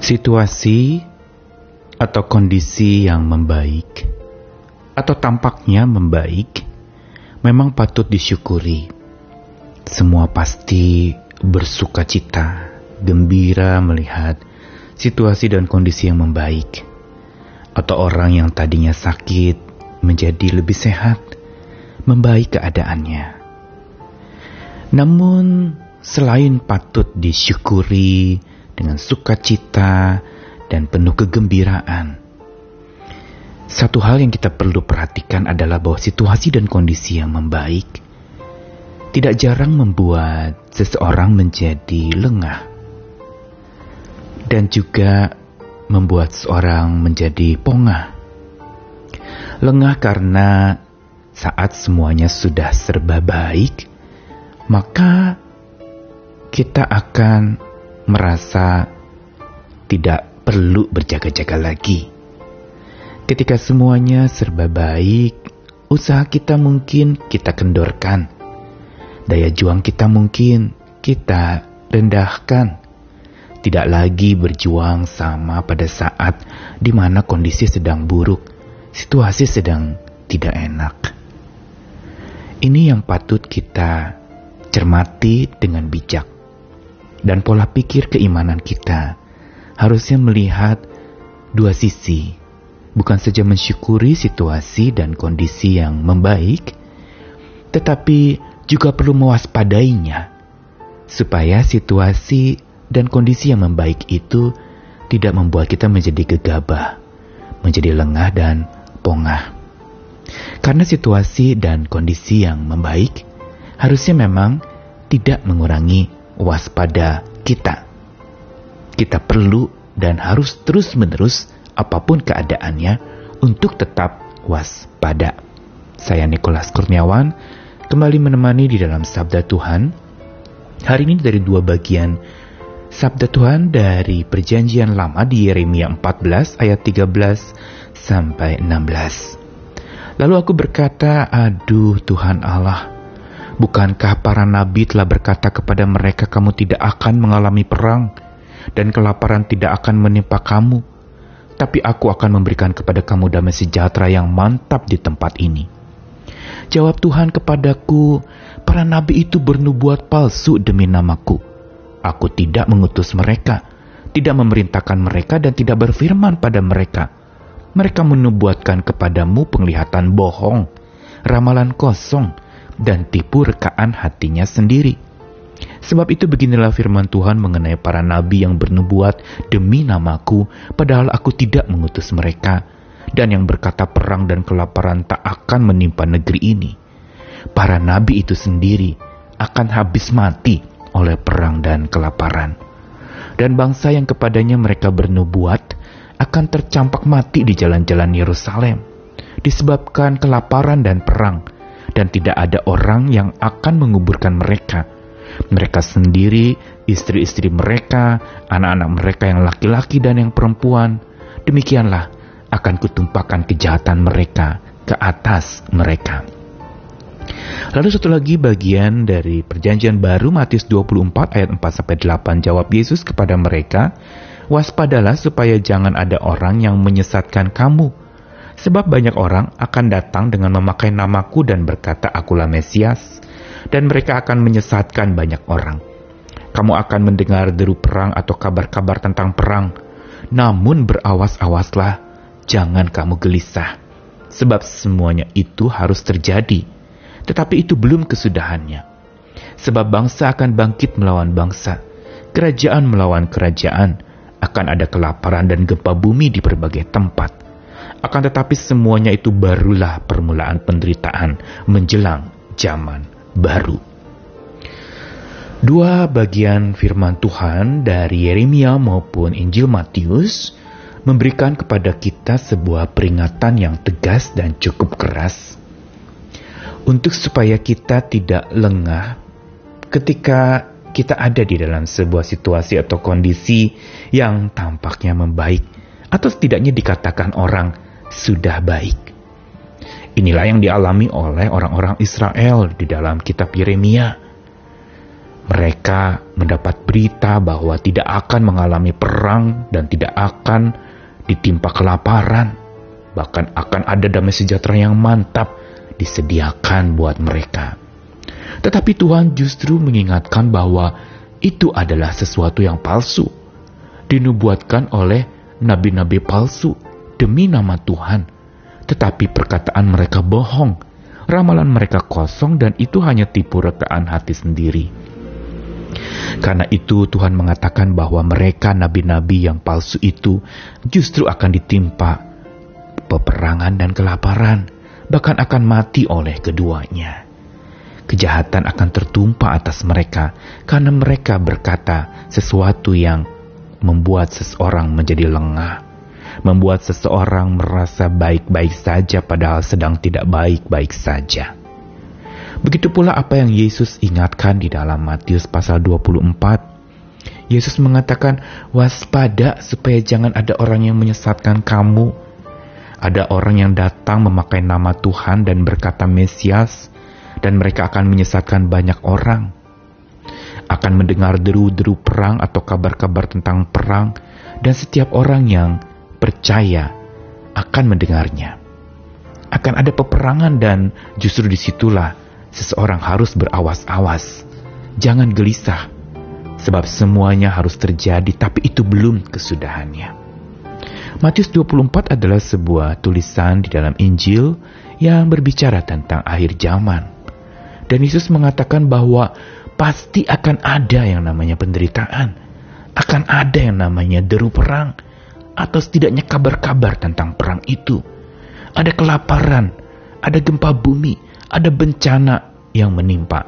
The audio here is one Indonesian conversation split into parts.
Situasi atau kondisi yang membaik atau tampaknya membaik memang patut disyukuri. Semua pasti bersuka cita, gembira melihat situasi dan kondisi yang membaik. Atau orang yang tadinya sakit menjadi lebih sehat, membaik keadaannya. Namun, selain patut disyukuri dengan sukacita dan penuh kegembiraan, satu hal yang kita perlu perhatikan adalah bahwa situasi dan kondisi yang membaik tidak jarang membuat seseorang menjadi lengah dan juga membuat seorang menjadi pongah. Lengah karena saat semuanya sudah serba baik, maka kita akan merasa tidak perlu berjaga-jaga lagi. Ketika semuanya serba baik, usaha kita mungkin kita kendorkan. Daya juang kita mungkin kita rendahkan. Tidak lagi berjuang sama pada saat di mana kondisi sedang buruk, situasi sedang tidak enak. Ini yang patut kita cermati dengan bijak. Dan pola pikir keimanan kita harusnya melihat dua sisi, bukan saja mensyukuri situasi dan kondisi yang membaik, tetapi juga perlu mewaspadainya, supaya situasi dan kondisi yang membaik itu tidak membuat kita menjadi gegabah, menjadi lengah dan pongah. Karena situasi dan kondisi yang membaik harusnya memang tidak mengurangi waspada kita. Kita perlu dan harus terus-menerus apa pun keadaannya untuk tetap waspada. Saya Nikolas Kurniawan kembali menemani di dalam Sabda Tuhan. Hari ini dari dua bagian Sabda Tuhan dari Perjanjian Lama di Yeremia 14 ayat 13 sampai 16. Lalu aku berkata, "Aduh Tuhan Allah, Bukankah para nabi telah berkata kepada mereka kamu tidak akan mengalami perang dan kelaparan tidak akan menimpa kamu? Tapi aku akan memberikan kepada kamu damai sejahtera yang mantap di tempat ini. Jawab Tuhan kepadaku, para nabi itu bernubuat palsu demi namaku. Aku tidak mengutus mereka, tidak memerintahkan mereka dan tidak berfirman pada mereka. Mereka menubuatkan kepadamu penglihatan bohong, ramalan kosong, dan tipu rekaan hatinya sendiri. Sebab itu beginilah firman Tuhan mengenai para nabi yang bernubuat demi namaku, padahal aku tidak mengutus mereka, dan yang berkata perang dan kelaparan tak akan menimpa negeri ini. Para nabi itu sendiri akan habis mati oleh perang dan kelaparan. Dan bangsa yang kepadanya mereka bernubuat akan tercampak mati di jalan-jalan Yerusalem, disebabkan kelaparan dan perang, dan tidak ada orang yang akan menguburkan mereka. Mereka sendiri, istri-istri mereka, anak-anak mereka yang laki-laki dan yang perempuan, demikianlah akan kutumpahkan kejahatan mereka ke atas mereka. Lalu satu lagi bagian dari perjanjian baru Matius 24 ayat 4 sampai 8 jawab Yesus kepada mereka, "Waspadalah supaya jangan ada orang yang menyesatkan kamu." Sebab banyak orang akan datang dengan memakai namaku dan berkata akulah Mesias, dan mereka akan menyesatkan banyak orang. Kamu akan mendengar deru perang atau kabar-kabar tentang perang, namun berawas-awaslah, jangan kamu gelisah. Sebab semuanya itu harus terjadi, tetapi itu belum kesudahannya. Sebab bangsa akan bangkit melawan bangsa, kerajaan melawan kerajaan, akan ada kelaparan dan gempa bumi di berbagai tempat akan tetapi semuanya itu barulah permulaan penderitaan menjelang zaman baru. Dua bagian firman Tuhan dari Yeremia maupun Injil Matius memberikan kepada kita sebuah peringatan yang tegas dan cukup keras untuk supaya kita tidak lengah ketika kita ada di dalam sebuah situasi atau kondisi yang tampaknya membaik atau setidaknya dikatakan orang sudah baik. Inilah yang dialami oleh orang-orang Israel di dalam kitab Yeremia. Mereka mendapat berita bahwa tidak akan mengalami perang dan tidak akan ditimpa kelaparan. Bahkan akan ada damai sejahtera yang mantap disediakan buat mereka. Tetapi Tuhan justru mengingatkan bahwa itu adalah sesuatu yang palsu. Dinubuatkan oleh nabi-nabi palsu demi nama Tuhan. Tetapi perkataan mereka bohong. Ramalan mereka kosong dan itu hanya tipu rekaan hati sendiri. Karena itu Tuhan mengatakan bahwa mereka nabi-nabi yang palsu itu justru akan ditimpa peperangan dan kelaparan, bahkan akan mati oleh keduanya. Kejahatan akan tertumpah atas mereka karena mereka berkata sesuatu yang membuat seseorang menjadi lengah, membuat seseorang merasa baik-baik saja padahal sedang tidak baik-baik saja. Begitu pula apa yang Yesus ingatkan di dalam Matius pasal 24. Yesus mengatakan, waspada supaya jangan ada orang yang menyesatkan kamu. Ada orang yang datang memakai nama Tuhan dan berkata Mesias, dan mereka akan menyesatkan banyak orang. Akan mendengar deru-deru perang atau kabar-kabar tentang perang, dan setiap orang yang percaya akan mendengarnya. Akan ada peperangan dan justru di situlah seseorang harus berawas-awas. Jangan gelisah, sebab semuanya harus terjadi, tapi itu belum kesudahannya. Matius 24 adalah sebuah tulisan di dalam Injil yang berbicara tentang akhir zaman. Dan Yesus mengatakan bahwa pasti akan ada yang namanya penderitaan, akan ada yang namanya deru perang, atau setidaknya kabar-kabar tentang perang itu. Ada kelaparan, ada gempa bumi, ada bencana yang menimpa.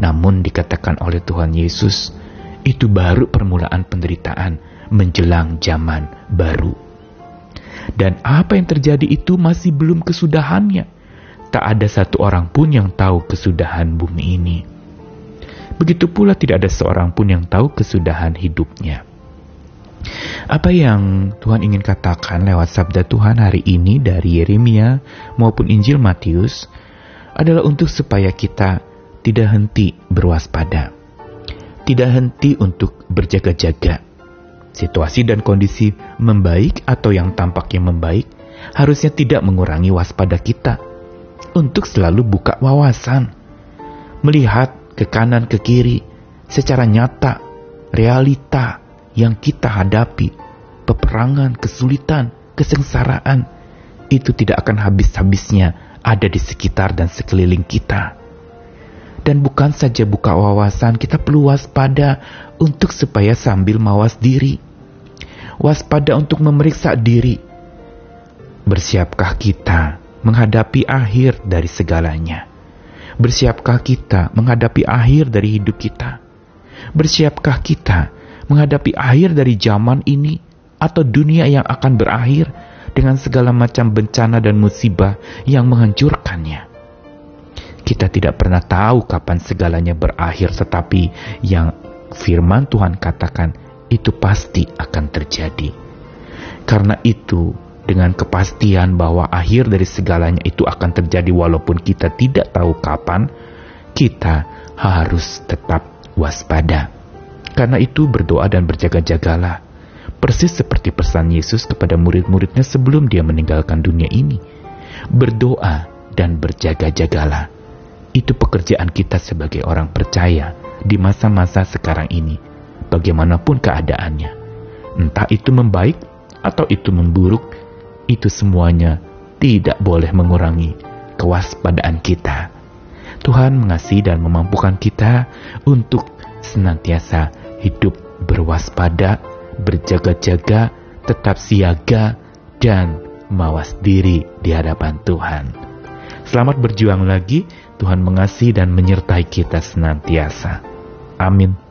Namun dikatakan oleh Tuhan Yesus, itu baru permulaan penderitaan menjelang zaman baru. Dan apa yang terjadi itu masih belum kesudahannya. Tak ada satu orang pun yang tahu kesudahan bumi ini. Begitu pula tidak ada seorang pun yang tahu kesudahan hidupnya. Apa yang Tuhan ingin katakan lewat sabda Tuhan hari ini dari Yeremia maupun Injil Matius adalah untuk supaya kita tidak henti berwaspada, tidak henti untuk berjaga-jaga. Situasi dan kondisi membaik atau yang tampaknya membaik harusnya tidak mengurangi waspada kita untuk selalu buka wawasan, melihat ke kanan ke kiri secara nyata realita yang kita hadapi, peperangan, kesulitan, kesengsaraan, itu tidak akan habis-habisnya ada di sekitar dan sekeliling kita. Dan bukan saja buka wawasan, kita perlu waspada untuk supaya sambil mawas diri. Waspada untuk memeriksa diri. Bersiapkah kita menghadapi akhir dari segalanya? Bersiapkah kita menghadapi akhir dari hidup kita? Bersiapkah kita menghadapi akhir dari zaman ini atau dunia yang akan berakhir dengan segala macam bencana dan musibah yang menghancurkannya. Kita tidak pernah tahu kapan segalanya berakhir, tetapi yang firman Tuhan katakan itu pasti akan terjadi. Karena itu, dengan kepastian bahwa akhir dari segalanya itu akan terjadi walaupun kita tidak tahu kapan, kita harus tetap waspada. Karena itu berdoa dan berjaga-jagalah Persis seperti pesan Yesus kepada murid-muridnya sebelum dia meninggalkan dunia ini. Berdoa dan berjaga-jagalah. Itu pekerjaan kita sebagai orang percaya di masa-masa sekarang ini. Bagaimanapun keadaannya. Entah itu membaik atau itu memburuk, itu semuanya tidak boleh mengurangi kewaspadaan kita. Tuhan mengasihi dan memampukan kita untuk senantiasa hidup berwaspada berjaga-jaga, tetap siaga, dan mawas diri di hadapan Tuhan. Selamat berjuang lagi, Tuhan mengasihi dan menyertai kita senantiasa. Amin.